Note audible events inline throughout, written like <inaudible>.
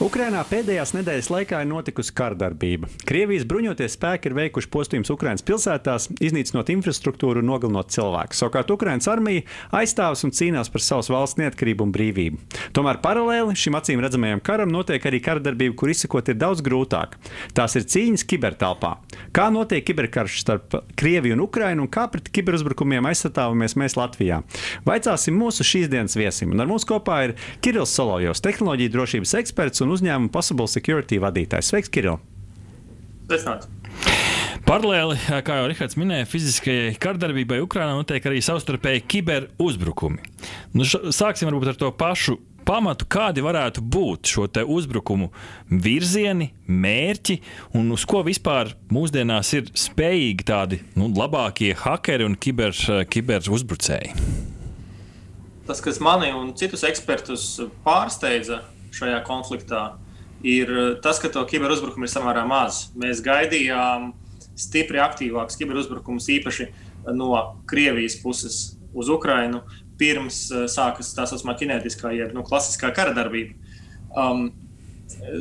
Ukrainā pēdējās nedēļas laikā ir notikusi kardarbība. Krievijas bruņoties spēki ir veikuši postījumus Ukraiņas pilsētās, iznīcinot infrastruktūru un nogalinot cilvēkus. Savukārt Ukraiņas armija aizstāvas un cīnās par savas valsts neatkarību un brīvību. Tomēr paralēli šim acīm redzamajam karam notiek arī kardarbība, kur izsekot ir daudz grūtāk. Tās ir cīņas kibertelpā. Kā notiek kiberkarš starp Krieviju un Ukrainu un kā pret kiberuzbrukumiem aizstāvamies mēs Latvijā? Vaicāsim mūsu šīs dienas viesim. Un ar mums kopā ir Kirillis Solovjovs, tehnoloģiju drošības eksperts un un uzņēmuma Possible Security vadītājs. Sveiks, Kiril! Sveicināts! Paralēli, kā jau Rihards minēja, fiziskajai kardarbībai Ukrainā notiek arī savstarpēji kiberuzbrukumi. Nu, sāksim varbūt ar to pašu pamatu, kādi varētu būt šo uzbrukumu virzieni, mērķi un uz ko vispār mūsdienās ir spējīgi tādi nu, labākie hakeri un kiber, kiberuzbrucēji. Tas, kas mani un citus ekspertus pārsteidza, šajā konfliktā ir eh, tas, ka to kiberuzbrukumu ir samērā maz. Mēs gaidījām stipri aktīvākus kiberuzbrukumus, īpaši no Krievijas puses uz Ukrajinu, pirms eh, sākas tā saucamā kinētiskā, jeb nu, klasiskā kara darbība. Um,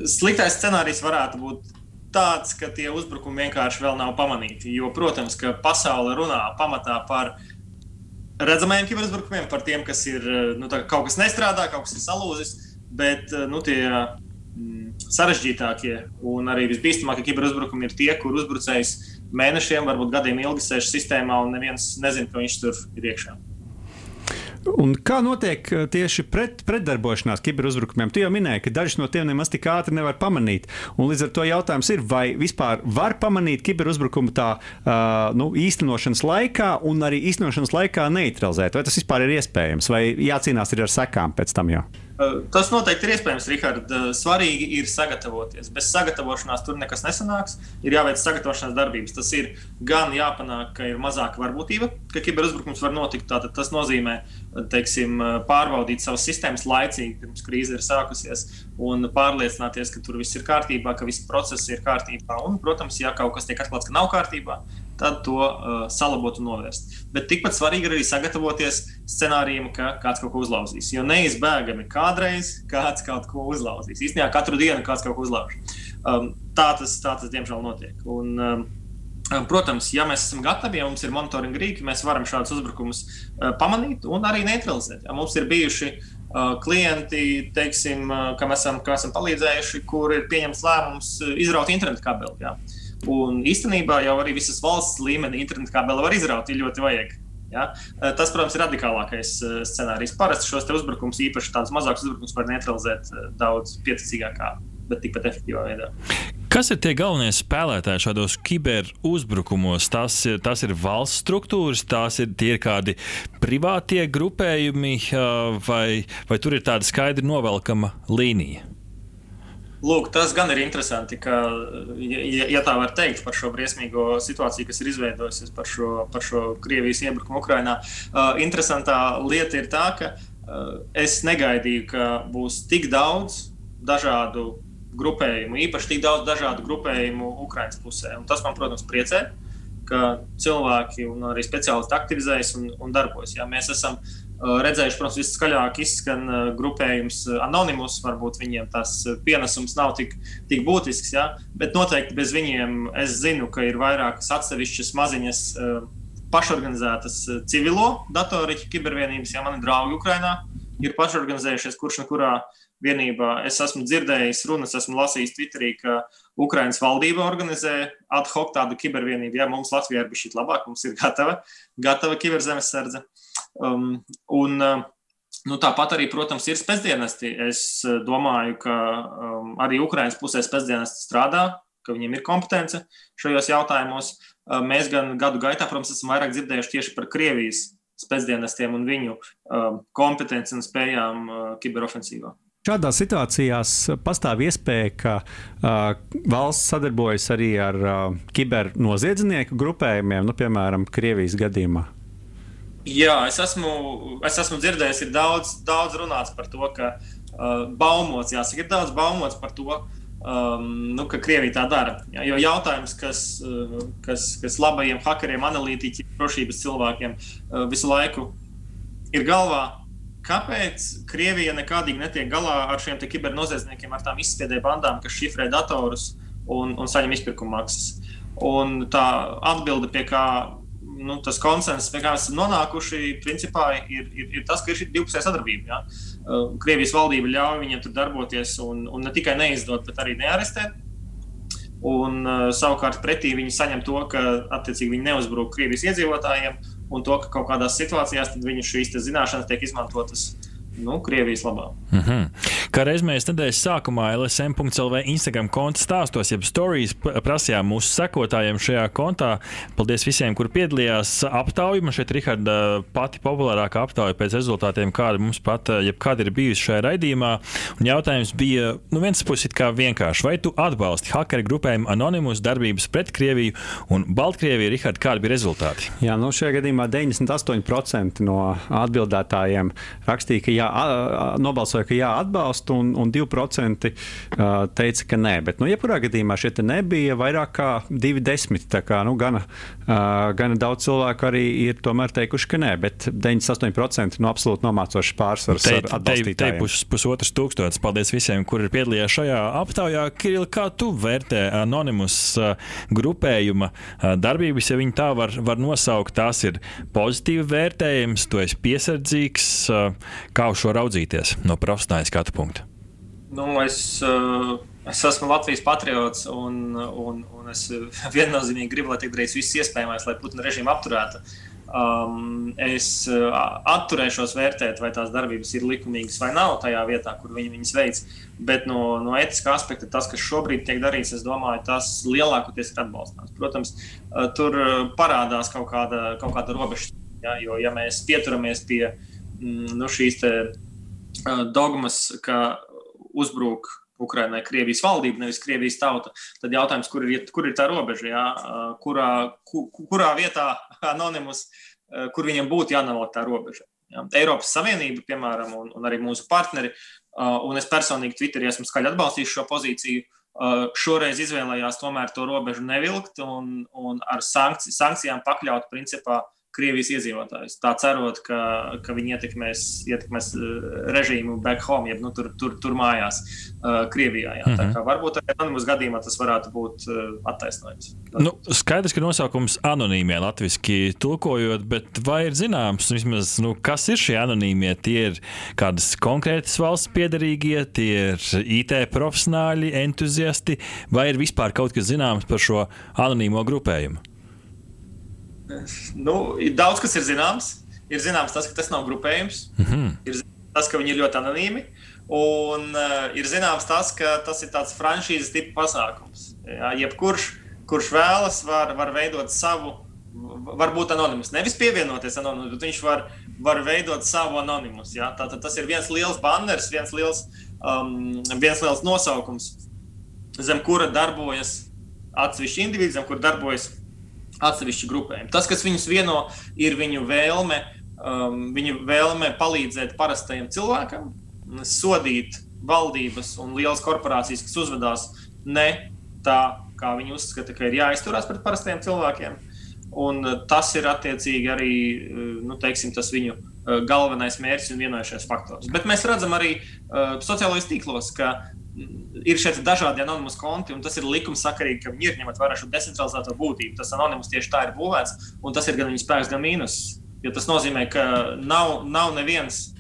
sliktais scenārijs varētu būt tāds, ka tie uzbrukumi vienkārši vēl nav pamanīti. Jo, protams, ka pasaule runā pamatā par redzamajiem kiberuzbrukumiem, par tiem, kas ir eh, nu, kaut kas nestrādā, kaut kas ir salūzis bet eh, nu, tie mm, sarežģītākie un arī visbīstamākie kiberuzbrukumi ir tie, kur uzbrucējs mēnešiem, varbūt gadiem ilgi sēž sistēmā un neviens nezina, ka viņš tur ir iekšā. Un kā notiek eh, tieši pret, pretdarbošanās kiberuzbrukumiem? Tu jau minēji, ka dažus no tiem nemaz tik ātri nevar pamanīt. Un līdz ar to jautājums ir, vai vispār var pamanīt kiberuzbrukumu tā uh, nu, īstenošanas laikā un arī īstenošanas laikā neutralizēt? Vai tas vispār ir iespējams, vai jācīnās ar sekām pēc tam jau? Eh, tas noteikti ir iespējams, Rihard. Eh, svarīgi ir sagatavoties. Bez sagatavošanās tur nekas nesanāks. Ir jāveic sagatavošanās darbības. Tas ir gan jāpanāk, ka ir mazāka varbūtība, ka kiberuzbrukums var notikt. Tātad tas nozīmē, teiksim, pārbaudīt savas sistēmas laicīgi, pirms krīze ir sākusies, un pārliecināties, ka tur viss ir kārtībā, ka visi procesi ir kārtībā. Un, protams, ja kaut kas tiek atklāts, ka nav kārtībā, tad to uh, salabot un novērst. Bet tikpat svarīgi ir arī sagatavoties scenārijam, ka kāds kaut ko uzlauzīs. Jo neizbēgami kādreiz kāds kaut ko uzlauzīs. Īstenībā katru dienu kāds kaut ko uzlauž. Um, tā, tas, tā tas, diemžēl, notiek. Un, um, um Protams, ja mēs esam gatavi, ja mums ir monitoringa rīki, mēs varam šādus uzbrukumus uh, pamanīt un arī neutralizēt. Ja mums ir bijuši uh, klienti, teiksim, uh, kam, esam, kam esam palīdzējuši, kur ir pieņemts lēmums uh, izraut internetu kabeli. Ja. Un īstenībā jau arī visas valsts līmenī internetu kabeli var izraut, ja ļoti vajag. Ja? Eh, tas, protams, ir radikālākais eh, scenārijs. Parasti šos uzbrukumus, īpaši tādus mazākus uzbrukumus, var neutralizēt eh, daudz pieticīgākā, bet tikpat efektīvā veidā. Kas ir tie galvenie spēlētāji šādos kiberuzbrukumos? Tas, tas ir valsts struktūras, tās ir, ir kādi privātie grupējumi, vai, vai tur ir tāda skaidri novelkama līnija? Lūk, tas gan ir interesanti, ka, ja, ja tā var teikt, par šo briesmīgo situāciju, kas ir izveidojusies par šo, par šo Krievijas iebrukumu Ukrajinā. Uh, interesantā lieta ir tā, ka uh, es negaidīju, ka būs tik daudz dažādu grupējumu, īpaši tik daudz dažādu grupējumu Ukraiņas pusē. Un tas man, protams, priecē, ka cilvēki un arī speciālisti aktivizējas un, un darbojas. Ja mēs esam Uh, redzējuši, protams, viskaļāk izskan grupējums Anonymous. Varbūt viņiem tas pienesums nav tik, tik būtisks, ja? bet noteikti bez viņiem es zinu, ka ir vairākas atsevišķas maziņas pašorganizētas civilo datoriķu kibervienības, ja mani draugi Ukrainā ir pašorganizējušies, kurš no kurā vienībā. Es esmu dzirdējis runas, esmu lasījis Twitterī, ka Ukraiņas valdība organizē ad hoc tādu kibervienību. Ja mums Latvijā ir bijis šī labāk, mums ir gatava, gatava kiberzemesardze. Um, un, uh, Nu, tāpat arī, protams, ir spēcdienesti. Es uh, domāju, ka um, arī Ukraiņas pusē spēcdienesti strādā, ka viņiem ir kompetence šajos jautājumos. Uh, mēs gan gadu gaitā, protams, esam vairāk dzirdējuši tieši par Krievijas spēcdienestiem un viņu um, kompetenci un spējām uh, kiberofensīvā. Šādās situācijās pastāv iespēja, ka uh, valsts sadarbojas arī ar uh, kibernoziedznieku grupējumiem, nu, piemēram, Krievijas gadījumā. Jā, es esmu, es esmu dzirdējis, ir daudz, daudz runāts par to, ka uh, baumots, jāsaka, ir daudz baumots par to, um, nu, ka Krievija tā dara. Ja, jo jautājums, kas, uh, kas, kas labajiem hackeriem, analītiķiem, drošības cilvēkiem uh, visu laiku ir galvā, kāpēc Krievija nekādīgi netiek galā ar šiem kibernoziedzniekiem, ar tām izspiedēju bandām, kas šifrē datorus un, un saņem izpirkuma maksas. Un tā atbilde, pie kā nu, tas konsensus, pie kā mēs esam nonākuši, principā ir, ir, ir tas, ka ir šī divpusēja sadarbība. Ja? Uh, Krievijas valdība ļauj viņiem tur darboties un, un ne tikai neizdot, bet arī nearestēt. Un, uh, savukārt pretī viņi saņem to, ka viņi neuzbrūk Krievijas iedzīvotājiem, un to, ka kaut kādās situācijās viņu šīs zināšanas tiek izmantotas nu, Krievijas labā. Mm -hmm. Kā reiz mēs nedēļas sākumā LSM.CLV Instagram konta stāstos, jeb stories prasījām mūsu sekotājiem šajā kontā. Paldies visiem, kur piedalījās aptaujā. Man šeit Riharda pati populārākā aptauja pēc rezultātiem, kāda mums pat jebkad ir bijusi šajā raidījumā. Un jautājums bija, nu viens puses kā vienkārši, vai tu atbalsti hackeri grupējumu Anonymous darbības pret Krieviju un Baltkrieviju? Riharda, kādi bija rezultāti? Jā, nu šajā gadījumā 98% no atbildētājiem rakstīja, ka jā, nobalsoja, ka jā, atbalsta, un, un 2% teica, ka nē. Bet, nu, jebkurā gadījumā šie nebija vairāk kā 20. Tā kā nu, gana, gana daudz cilvēku arī ir tomēr teikuši, ka nē, bet 98% no absolūti nomācošas pārsvaras te, atbalstītājiem. Te, te pus, pusotras tūkstotis. Paldies visiem, kuri ir piedalījies šajā aptaujā. Kiril, kā tu vērtē Anonymous grupējuma darbības, ja viņi tā var, var nosaukt, tās ir pozitīvi vērtējums, tu esi piesardzīgs. Kā uz šo raudzīties no profesionāla skatu punkta? Nu, es, uh, es esmu Latvijas patriots, un, un, un es <laughs> viennozīmīgi gribu, lai tiek darīts viss iespējamais, lai Putina režīmu apturētu. Um, es uh, atturēšos vērtēt, vai tās darbības ir likumīgas vai nav tajā vietā, kur viņi viņas veids. Bet no, no etiskā aspekta, tas, kas šobrīd tiek darīts, es domāju, tas lielākoties ir atbalstāms. Protams, uh, tur parādās kaut kāda, kaut kāda robeža. Ja, jo, ja mēs pieturamies pie uh, nu, šīs te, dogmas, ka uzbruk Ukraiņai Krievijas valdība, nevis Krievijas tauta, tad jautājums, kur ir, kur ir tā robeža, jā, kurā, ku, kurā vietā <laughs> anonimus, kur viņam būtu jānovelk tā robeža. Jā. Eiropas Savienība, piemēram, un, un arī mūsu partneri, un es personīgi Twitterī esmu skaļi atbalstījis šo pozīciju, šoreiz izvēlējās tomēr to robežu nevilkt un, un ar sankci, sankcijām pakļaut principā Krievijas iedzīvotājus. Tā cerot, ka, ka viņi ietekmēs, ietekmēs uh, režīmu back home, jeb nu, tur, tur, tur mājās, uh, Krievijā. Jā. Mm -hmm. Tā kā varbūt arī anonīmas gadījumā tas varētu būt uh, attaisnojums. Nu, skaidrs, ka nosaukums anonīmie latviešu tulkojot, bet vai ir zināms, vismaz, nu, kas ir šie anonīmie? Tie ir kādas konkrētas valsts piedarīgie, tie ir IT profesionāļi, entuziasti, vai ir vispār kaut kas zināms par šo anonīmo grupējumu? Nu, ir daudz kas ir zināms. Ir zināms tas, ka tas nav grupējums. Mm -hmm. Ir tas, ka viņi ir ļoti anonīmi. Un uh, ir zināms tas, ka tas ir tāds franšīzes tipa pasākums. Jā, jebkurš, kurš vēlas, var, var veidot savu, var būt anonīms. Nevis pievienoties anonīmam, bet viņš var, var veidot savu anonīmus. Tātad tas ir viens liels banners, viens liels, um, viens liels nosaukums, zem kura darbojas atsevišķi individi, zem kura darbojas atsevišķi grupējumi. Tas, kas viņus vieno, ir viņu vēlme, um, viņu vēlme palīdzēt parastajam cilvēkam, sodīt valdības un lielas korporācijas, kas uzvedās ne tā, kā viņi uzskata, ka ir jāizturās pret parastajiem cilvēkiem. Un uh, tas ir attiecīgi arī uh, nu, teiksim, viņu uh, galvenais mērķis un vienojušais faktors. Bet mēs redzam arī uh, sociālajos tīklos, ka ir šeit dažādi anonimus konti, un tas ir likumsakarīgi, ka viņi ir ņemot vērā šo decentralizēto būtību. Tas anonimus tieši tā ir būvēts, un tas ir gan viņa spēks, gan mīnus. Jo tas nozīmē, ka nav, nav neviens,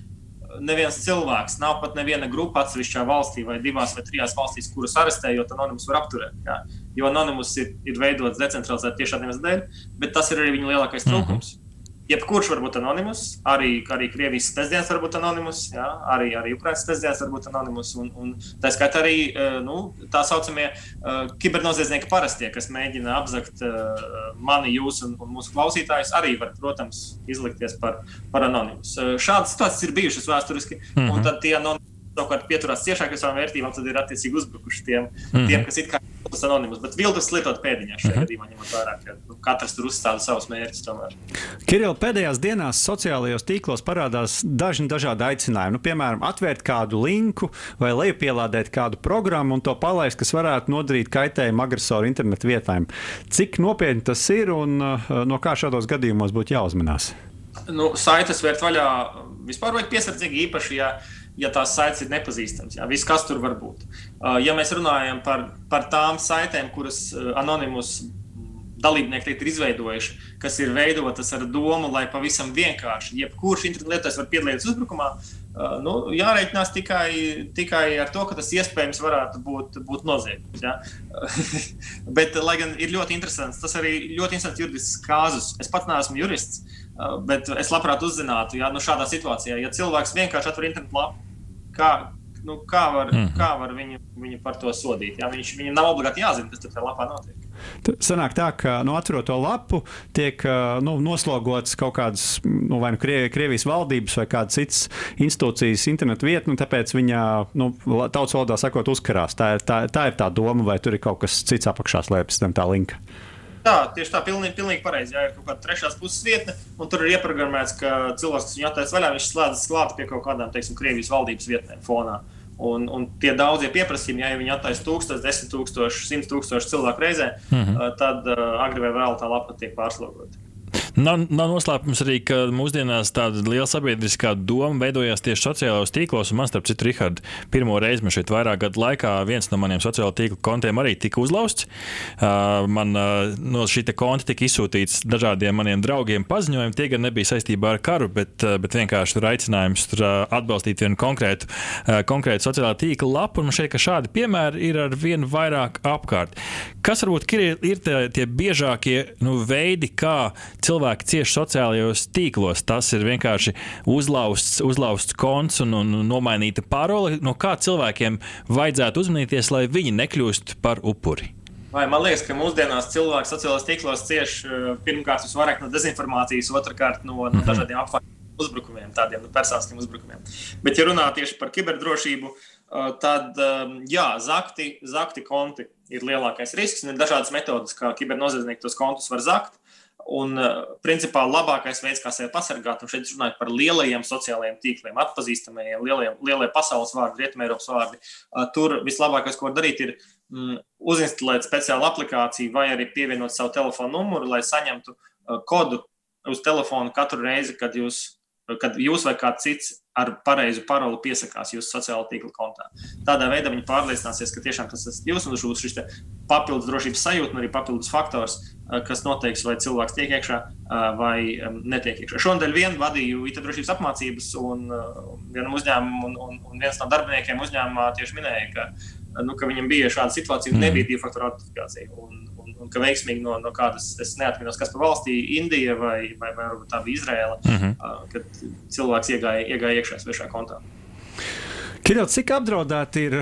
neviens cilvēks, nav pat neviena grupa atsevišķā valstī vai divās vai trijās valstīs, kurus arestējot, anonimus var apturēt. Jā. Jo anonimus ir, ir veidots decentralizēti tieši šādiem dēļ, bet tas ir arī viņa lielākais trūkums. Mm -hmm jebkurš var būt anonimus, arī, arī Krievijas sestdienas var būt anonimus, jā, arī, arī Ukraiņas sestdienas var būt anonimus. Un, un tā skaitā arī eh, nu, tā saucamie uh, kibernoziedznieki parastie, kas mēģina apzakt uh, mani, jūs un, un mūsu klausītājus, arī var, protams, izlikties par, par anonimus. Uh, šādas situācijas ir bijušas vēsturiski, mm -hmm. un tad tie anonimi savukārt pieturās ciešāk pie savām vērtībām, tad ir attiecīgi uzbrukuši tiem, mm -hmm. tiem kas it kā tas anonimus, bet viltus lietot pēdiņā šajā uh -huh. gadījumā, ņemot vērā, ka nu, katrs tur uzstāda savus mērķus. Tomēr. Kiril, pēdējās dienās sociālajos tīklos parādās dažni dažādi aicinājumi. Nu, piemēram, atvērt kādu linku vai lejupielādēt kādu programmu un to palaist, kas varētu nodarīt kaitējumu agresoru internetu vietām. Cik nopietni tas ir un uh, no kā šādos gadījumos būtu jāuzmanās? Nu, saites vērt vaļā vispār vajag piesardzīgi īpaši. Ja ja tās saites ir nepazīstamas. Jā, viss, kas tur var būt. Uh, ja mēs runājam par, par tām saitēm, kuras uh, anonimus dalībnieki ir izveidojuši, kas ir veidotas ar domu, lai pavisam vienkārši jebkurš internetu lietotājs var piedalīties uzbrukumā, uh, nu, jārēķinās tikai, tikai ar to, ka tas iespējams varētu būt, būt noziegums. Ja? <laughs> Bet, lai gan ir ļoti interesants, tas arī ļoti interesants juridisks kāzus. Es pats neesmu jurists, bet es labprāt uzzinātu, ja nu, šādā situācijā, ja cilvēks vienkārši atver internetu lapu kā, nu, kā var, mm. kā var viņu, viņu par to sodīt. Jā? Viņš, viņam nav obligāti jāzina, kas tur tajā lapā notiek. Sanāk tā, ka nu, atverot to lapu, tiek nu, noslogots kaut kādas nu, vai nu Krievijas valdības vai kādas citas institūcijas internetu vietni, un tāpēc viņa nu, tautas valodā sakot, uzkarās. Tā ir tā, tā ir tā doma, vai tur ir kaut kas cits apakšā slēpjas zem tā linka. Tā, tieši tā, pilnīgi, pilnīgi pareizi. Jā, ir kaut kāda trešās puses vietne, un tur ir ieprogrammēts, ka cilvēks, kas viņu attaisno vaļā, viņš slēdzas klāt pie kaut kādām, teiksim, Krievijas valdības vietnēm fonā. Un, un tie daudzie pieprasījumi, ja viņi attaisno 1000, 10 000, 100 000 cilvēku reizē, mm -hmm. tad uh, agri vai vēl tā lapa tiek pārslogota. Nav, nav noslēpums arī, ka mūsdienās tāda liela sabiedriskā doma veidojās tieši sociālajos tīklos. Man, starp citu, Rihards, pirmo reizi man šeit vairāk gadu laikā viens no maniem sociālo tīklu kontiem arī tika uzlausts. Uh, man uh, no šī konta tika izsūtīts dažādiem maniem draugiem paziņojumi. Tie gan nebija saistībā ar karu, bet, uh, bet vienkārši tur aicinājums tur, atbalstīt vienu konkrētu, konkrētu sociālā tīkla lapu. Šķiet, ka šādi piemēri ir ar vien vairāk apkārt. Kas varbūt ir, ir tie, tie biežākie nu, veidi, kā cilvēki cieši sociālajos tīklos. Tas ir vienkārši uzlausts, uzlausts konts un, un nomainīta parole. No kā cilvēkiem vajadzētu uzmanīties, lai viņi nekļūst par upuri? Vai man liekas, ka mūsdienās cilvēki sociālajos tīklos cieš eh, pirmkārt visvairāk no dezinformācijas, otrkārt no, no mhm. dažādiem apvainojumiem uzbrukumiem, tādiem nu, personiskiem uzbrukumiem. Bet, ja runā tieši par kiberdrošību, eh, tad eh, jā, zakti, zakti konti ir lielākais risks. Ir dažādas metodas, kā kibernoziedznieki tos kontus var zakt. Un, eh, principā, labākais veids, kā sevi pasargāt, un šeit runājot par lielajiem sociālajiem tīkliem, atpazīstamajiem, lielajiem, lielie pasaules vārdi, rietumēropas vārdi, eh, tur vislabākais, ko darīt, ir mm, uzinstalēt speciālu aplikāciju vai arī pievienot savu telefonu numuru, lai saņemtu eh, kodu uz telefonu katru reizi, kad jūs, kad jūs vai kāds cits ar pareizu paroli piesakās jūsu sociālā tīkla kontā. Tādā veidā viņi pārliecināsies, ka tiešām tas esat jūs un būs šis papildus drošības sajūta un arī papildus faktors, kas noteiks, vai cilvēks tiek iekšā vai netiek iekšā. Šonadēļ vien vadīju IT drošības apmācības un vienam uzņēmumam, un, un, un viens no darbiniekiem uzņēmumā tieši minēja, ka, nu, ka viņam bija šāda situācija, un nebija divu faktoru autentifikācija. Un, un, ka veiksmīgi no, no kādas, es neatceros, kas par valstī, Indija vai, vai, vai varbūt tā bija Izraela, mm -hmm. kad cilvēks iegāja, iegāja iekšā svešā kontā. Kiril, cik apdraudēti ir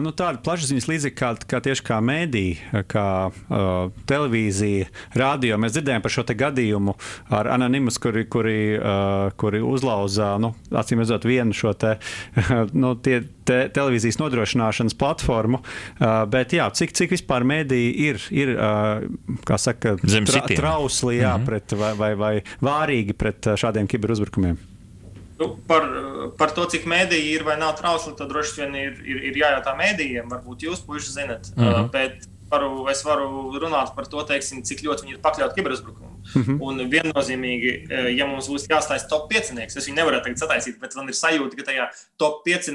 nu, tādi plašsaziņas līdzekļi, kā, kā tieši kā mēdīja, kā uh, televīzija, radio? Mēs dzirdējām par šo gadījumu ar anonimus, kuri, kuri, uh, kuri uzlauza, nu, acīm redzot, vienu šo te, <laughs> nu, tie, te, televīzijas nodrošināšanas platformu. Uh, bet jā, cik, cik vispār mēdīja ir, ir uh, saka, tra, trausli jā, mm -hmm. pret, vai, vai, vai vārīgi pret šādiem kiberuzbrukumiem? Nu, par, par to, cik mēdīji ir vai nav trausli, tad droši vien ir, ir, ir jājautā mēdījiem. Varbūt jūs, puiši, zinat. Mm -hmm. uh, bet varu, es varu runāt par to, teiksim, cik ļoti viņi ir pakļauti kiberuzbrukumam. Mm -hmm. Un viennozīmīgi, ja mums būs jāstāsta top 5, es viņu nevaru tagad sataisīt, bet man ir sajūta, ka tajā top 5,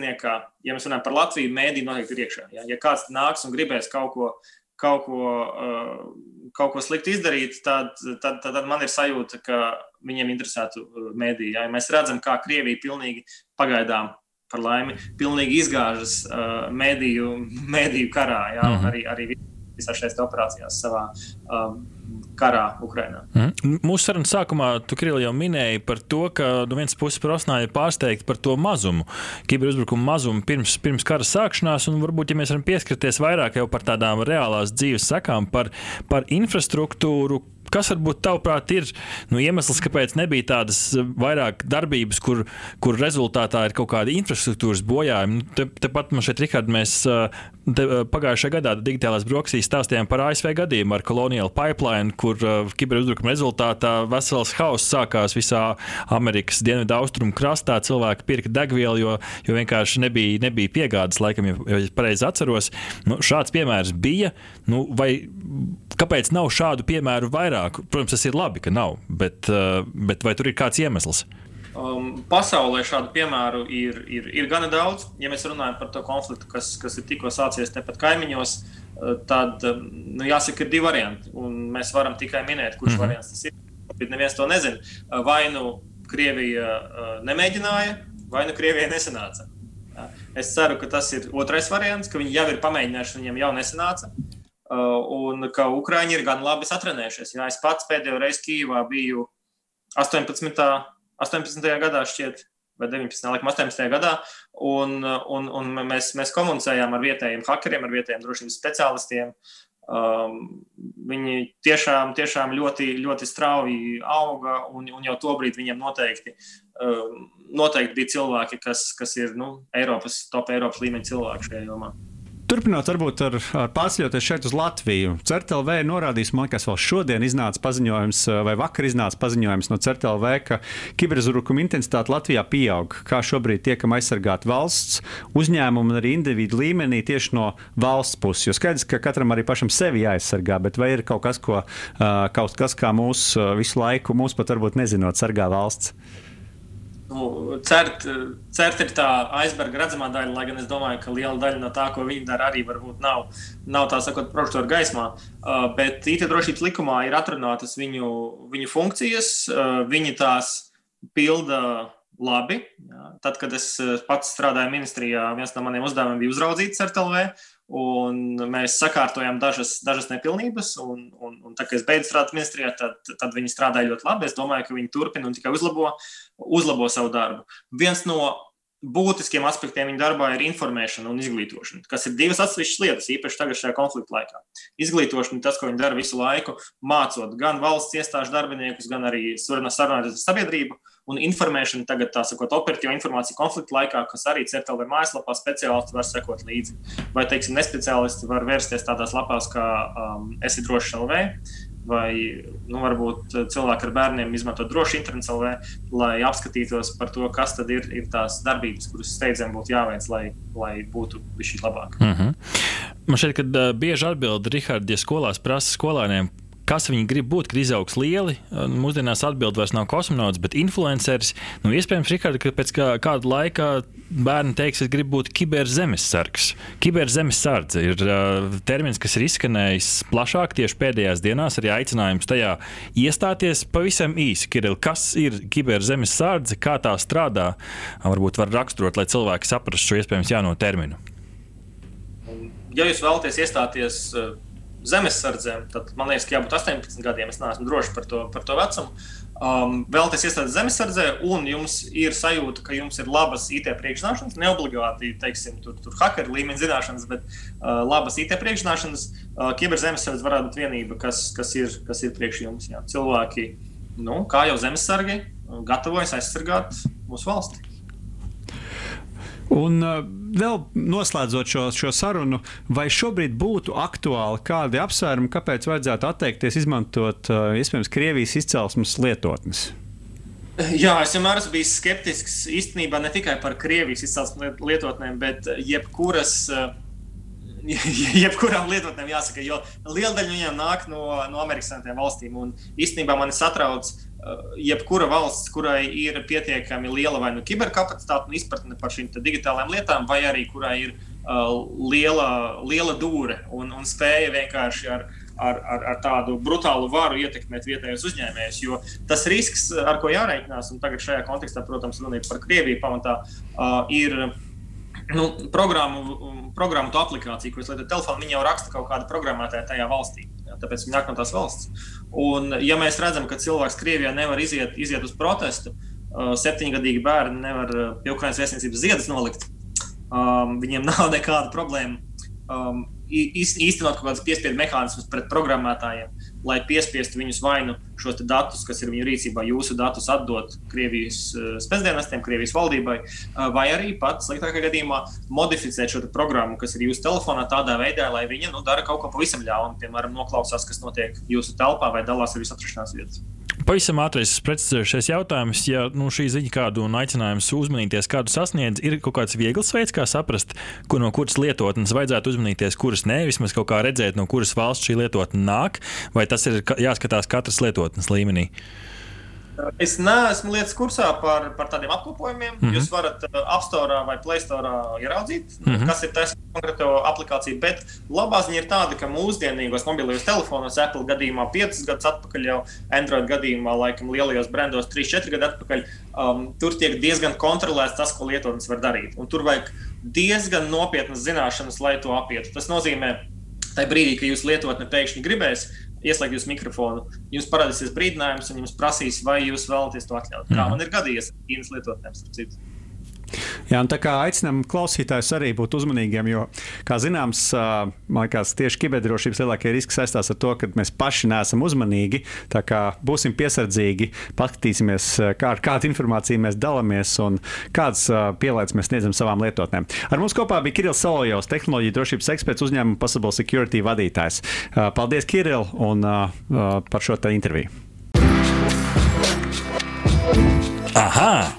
ja mēs runājam par Latviju, mēdī noteikti ir iekšā. Ja, ja kāds nāks un gribēs kaut ko, kaut ko, uh, kaut ko sliktu izdarīt, tad, tad, tad, tad man ir sajūta, ka viņiem interesētu uh, mēdīji. Ja mēs redzam, kā Krievija pilnīgi pagaidām. Par laimi, pilnīgi izgāžas uh, mēdīju, <laughs> mēdīju karā, jā, mm -hmm. arī, arī visā šajās operācijās savā um, karā Ukrajinā. Mm. Mūsu sarunas sākumā tu Krili, jau minēji par to, ka no vienas puses Prosnā ir pārsteigta par to mazumu, kiberuzbrukumu mazumu pirms, pirms kara sākšanās, un varbūt, ja mēs varam pieskarties vairāk par tādām reālās dzīves sekām, par, par infrastruktūru, kas varbūt tavuprāt ir nu, iemesls, kāpēc nebija tādas vairāk darbības, kur, kur rezultātā ir kaut kāda infrastruktūras bojājuma? Nu, Tepat te man šeit, Rihard, mēs Pagājušajā gadā digitālās brokastīs stāstījām par ASV gadījumu ar Colonial Pipeline, kur uh, kiberuzbrukuma rezultātā vesels hauss sākās visā Amerikas dienvidu austrumu krastā. Cilvēki pirka degvielu, jo, jo vienkārši nebija, nebija piegādes, laikam, ja, pareizi atceros. Nu, šāds piemērs bija. Nu, vai, kāpēc nav šādu piemēru vairāk? Protams, tas ir labi, ka nav, bet, uh, bet vai tur ir kāds iemesls? Um, pasaulē šādu piemēru ir, ir, ir gana daudz. Ja mēs runājam par to konfliktu, kas, kas ir tikko sācies tepat kaimiņos, uh, tad um, nu, jāsaka, ir divi varianti. Mēs varam tikai minēt, kurš mm variants tas ir. Bet neviens to nezina. Uh, vai nu Krievija uh, nemēģināja, vai nu Krievijai nesanāca. Es ceru, ka tas ir otrais variants, ka viņi jau ir pamēģinājuši, viņiem jau nesanāca. Un ka Ukrāņi ir gan labi satrenējušies. Jā, es pats pēdējo reizi Kīvā biju 18. 18. gadā šķiet, vai 19. laikam 18. gadā, un, un, un mēs, mēs komunicējām ar vietējiem hakeriem, ar vietējiem drošības speciālistiem. Um, viņi tiešām, tiešām ļoti, ļoti strauji auga, un, un jau tobrīd viņiem noteikti, um, noteikti bija cilvēki, kas, kas ir nu, Eiropas, top Eiropas līmeņa cilvēki šajā jomā. Turpinot, varbūt ar, ar pārsļoties šeit uz Latviju. CERTLV norādījis, man liekas, vēl šodien iznāca paziņojums, vai vakar iznāca paziņojums no CERTLV, ka kiberuzbrukuma intensitāte Latvijā pieaug. Kā šobrīd tiekam aizsargāti valsts, uzņēmumu un arī individu līmenī tieši no valsts puses. Jo skaidrs, ka katram arī pašam sevi jāaizsargā, bet vai ir kaut kas, ko, kaut kas kā mūs visu laiku, mūs pat varbūt nezinot, sargā valsts? Nu, cert, cert ir tā aizberga redzamā daļa, lai gan es domāju, ka liela daļa no tā, ko viņi dara, arī varbūt nav, nav tā sakot, prožektora gaismā. Uh, bet IT drošības likumā ir atrunātas viņu, viņu funkcijas, uh, viņi tās pilda labi. Tad, kad es uh, pats strādāju ministrijā, viens no maniem uzdevumiem bija uzraudzīt CERTLV, Un mēs sakārtojām dažas, dažas nepilnības, un, un, un tā, kad es beidzu strādāt ministrijā, tad, tad viņi strādāja ļoti labi. Es domāju, ka viņi turpina un tikai uzlabo, uzlabo savu darbu. Viens no būtiskiem aspektiem viņa darbā ir informēšana un izglītošana, kas ir divas atsevišķas lietas, īpaši tagad šajā konflikta laikā. Izglītošana ir tas, ko viņi dara visu laiku, mācot gan valsts iestāžu darbiniekus, gan arī sarunāties ar sabiedrību un informēšana tagad, tā sakot, operatīva informācija konflikta laikā, kas arī CERTLV mājaslapā speciālisti var sekot līdzi. Vai, teiksim, nespeciālisti var vērsties tādās lapās kā um, esi drošs LV, vai nu, varbūt cilvēki ar bērniem izmanto droši internets LV, lai apskatītos par to, kas tad ir, ir tās darbības, kuras steidzami būtu jāveic, lai, lai būtu šī labāk. Mm -hmm. Man šķiet, ka uh, bieži atbild Rihards, ja skolās prasa skolēniem, kas viņi grib būt, kad izaugs lieli. Mūsdienās atbild vairs nav kosmonauts, bet influenceris. Nu, iespējams, Rikārd, ka pēc kā, kāda laika bērni teiks, es gribu būt kiberzemesargs. Kiberzemesardze ir uh, termins, kas ir izskanējis plašāk tieši pēdējās dienās, arī aicinājums tajā iestāties pavisam īsi. Kiril, kas ir kiberzemesardze, kā tā strādā? Varbūt var raksturot, lai cilvēki saprastu šo iespējams jauno terminu. Ja jūs vēlaties iestāties uh zemesardzēm, tad man liekas, ka jābūt 18 gadiem. Es neesmu drošs par to, par to vecumu. Um, vēlaties iestāties zemesardzē, un jums ir sajūta, ka jums ir labas IT priekšzināšanas, ne obligāti, teiksim, tur, tur hackera līmeņa zināšanas, bet uh, labas IT priekšzināšanas. Uh, Kiberzemesardze varētu būt vienība, kas, kas, ir, kas ir priekš jums. Jā. Cilvēki, nu, kā jau zemesargi, gatavojas aizsargāt mūsu valsti. Un uh, vēl noslēdzot šo, šo sarunu, vai šobrīd būtu aktuāli kādi apsvērumi, kāpēc vajadzētu atteikties izmantot uh, iespējams Krievijas izcelsmes lietotnes? Jā, es vienmēr esmu bijis skeptisks īstenībā ne tikai par Krievijas izcelsmes lietotnēm, bet jebkuras. Uh, <laughs> jebkurām lietotnēm jāsaka, jo liela daļa no viņiem nāk no, no Amerikas Savienotām valstīm. Un īstenībā mani satrauc uh, jebkura valsts, kurai ir pietiekami liela vai nu kiberkapacitāte un izpratne par šīm digitālajām lietām, vai arī kurai ir uh, liela, liela dūre un, un spēja vienkārši ar, ar, ar, ar tādu brutālu varu ietekmēt vietējos uzņēmējus. Jo tas risks, ar ko jārēķinās, un tagad šajā kontekstā, protams, ir par Krieviju pamatā, uh, ir nu, programmu, programmu aplikāciju, ko es lietoju telefonā, jau raksta kaut kādu programmētāju tajā valstī. Tāpēc viņi nāk no tās valsts. Un, ja mēs redzam, ka cilvēks Krievijā nevar iziet, iziet uz protestu, uh, septiņgadīgi bērni nevar pie Ukraiņas vēstniecības ziedus nolikt, um, viņiem <laughs> nav nekāda problēma um, īstenot kaut kādas piespiedu mehānismus pret programmētājiem. Lai piespiestu viņus vai nu šos datus, kas ir viņu rīcībā, jūsu datus atdot Krievijas uh, spēcdienestiem, Krievijas valdībai, uh, vai arī pat sliktākajā gadījumā modificēt šo programmu, kas ir jūsu telefonā, tādā veidā, lai viņa nu, dara kaut ko pavisam ļaunu, piemēram, noklausās, kas notiek jūsu telpā vai dalās ar jūsu atrašanās vietas. Pavisam ātrais precizējušais jautājums, ja nu, šī ziņa kādu un aicinājums uzmanīties, kādu sasniedz, ir kaut kāds viegls veids, kā saprast, kur no kuras lietotnes vajadzētu uzmanīties, kuras nē, vismaz kaut kā redzēt, no kuras valsts šī lietotne nāk, vai tas ir jāskatās katras lietotnes līmenī? Es neesmu lietas kursā par, par tādiem apkopojumiem. Mm -hmm. Jūs varat uh, App Store vai Play Store ieraudzīt, mm -hmm. kas ir tas konkrēto aplikāciju. Bet labā ziņa ir tāda, ka mūsdienīgos mobilajos telefonos, Apple gadījumā 5 gadus atpakaļ, jau Android gadījumā, laikam, lielajos brandos 3-4 gadu atpakaļ, um, tur tiek diezgan kontrolēts tas, ko lietotnes var darīt. Un tur vajag diezgan nopietnas zināšanas, lai to apietu. Tas nozīmē, tajā brīdī, kad jūs lietotne pēkšņi gribēs ieslēgt jūsu mikrofonu, jums parādīsies brīdinājums, un jums prasīs, vai jūs vēlaties to atļaut. Kā mm. man ir gadījies ar Ķīnas lietotnēm, starp citu. Jā, tā kā aicinām klausītājus arī būt uzmanīgiem, jo, kā zināms, man liekas, tieši kiberdrošības lielākie riski saistās ar to, ka mēs paši neesam uzmanīgi. Tā kā būsim piesardzīgi, paskatīsimies, kā ar kādu informāciju mēs dalāmies un kādas pielaides mēs sniedzam savām lietotnēm. Ar mums kopā bija Kirillis Solojovs, tehnoloģija drošības eksperts uzņēmuma Possible Security vadītājs. Paldies, Kiril, un par šo interviju. Aha!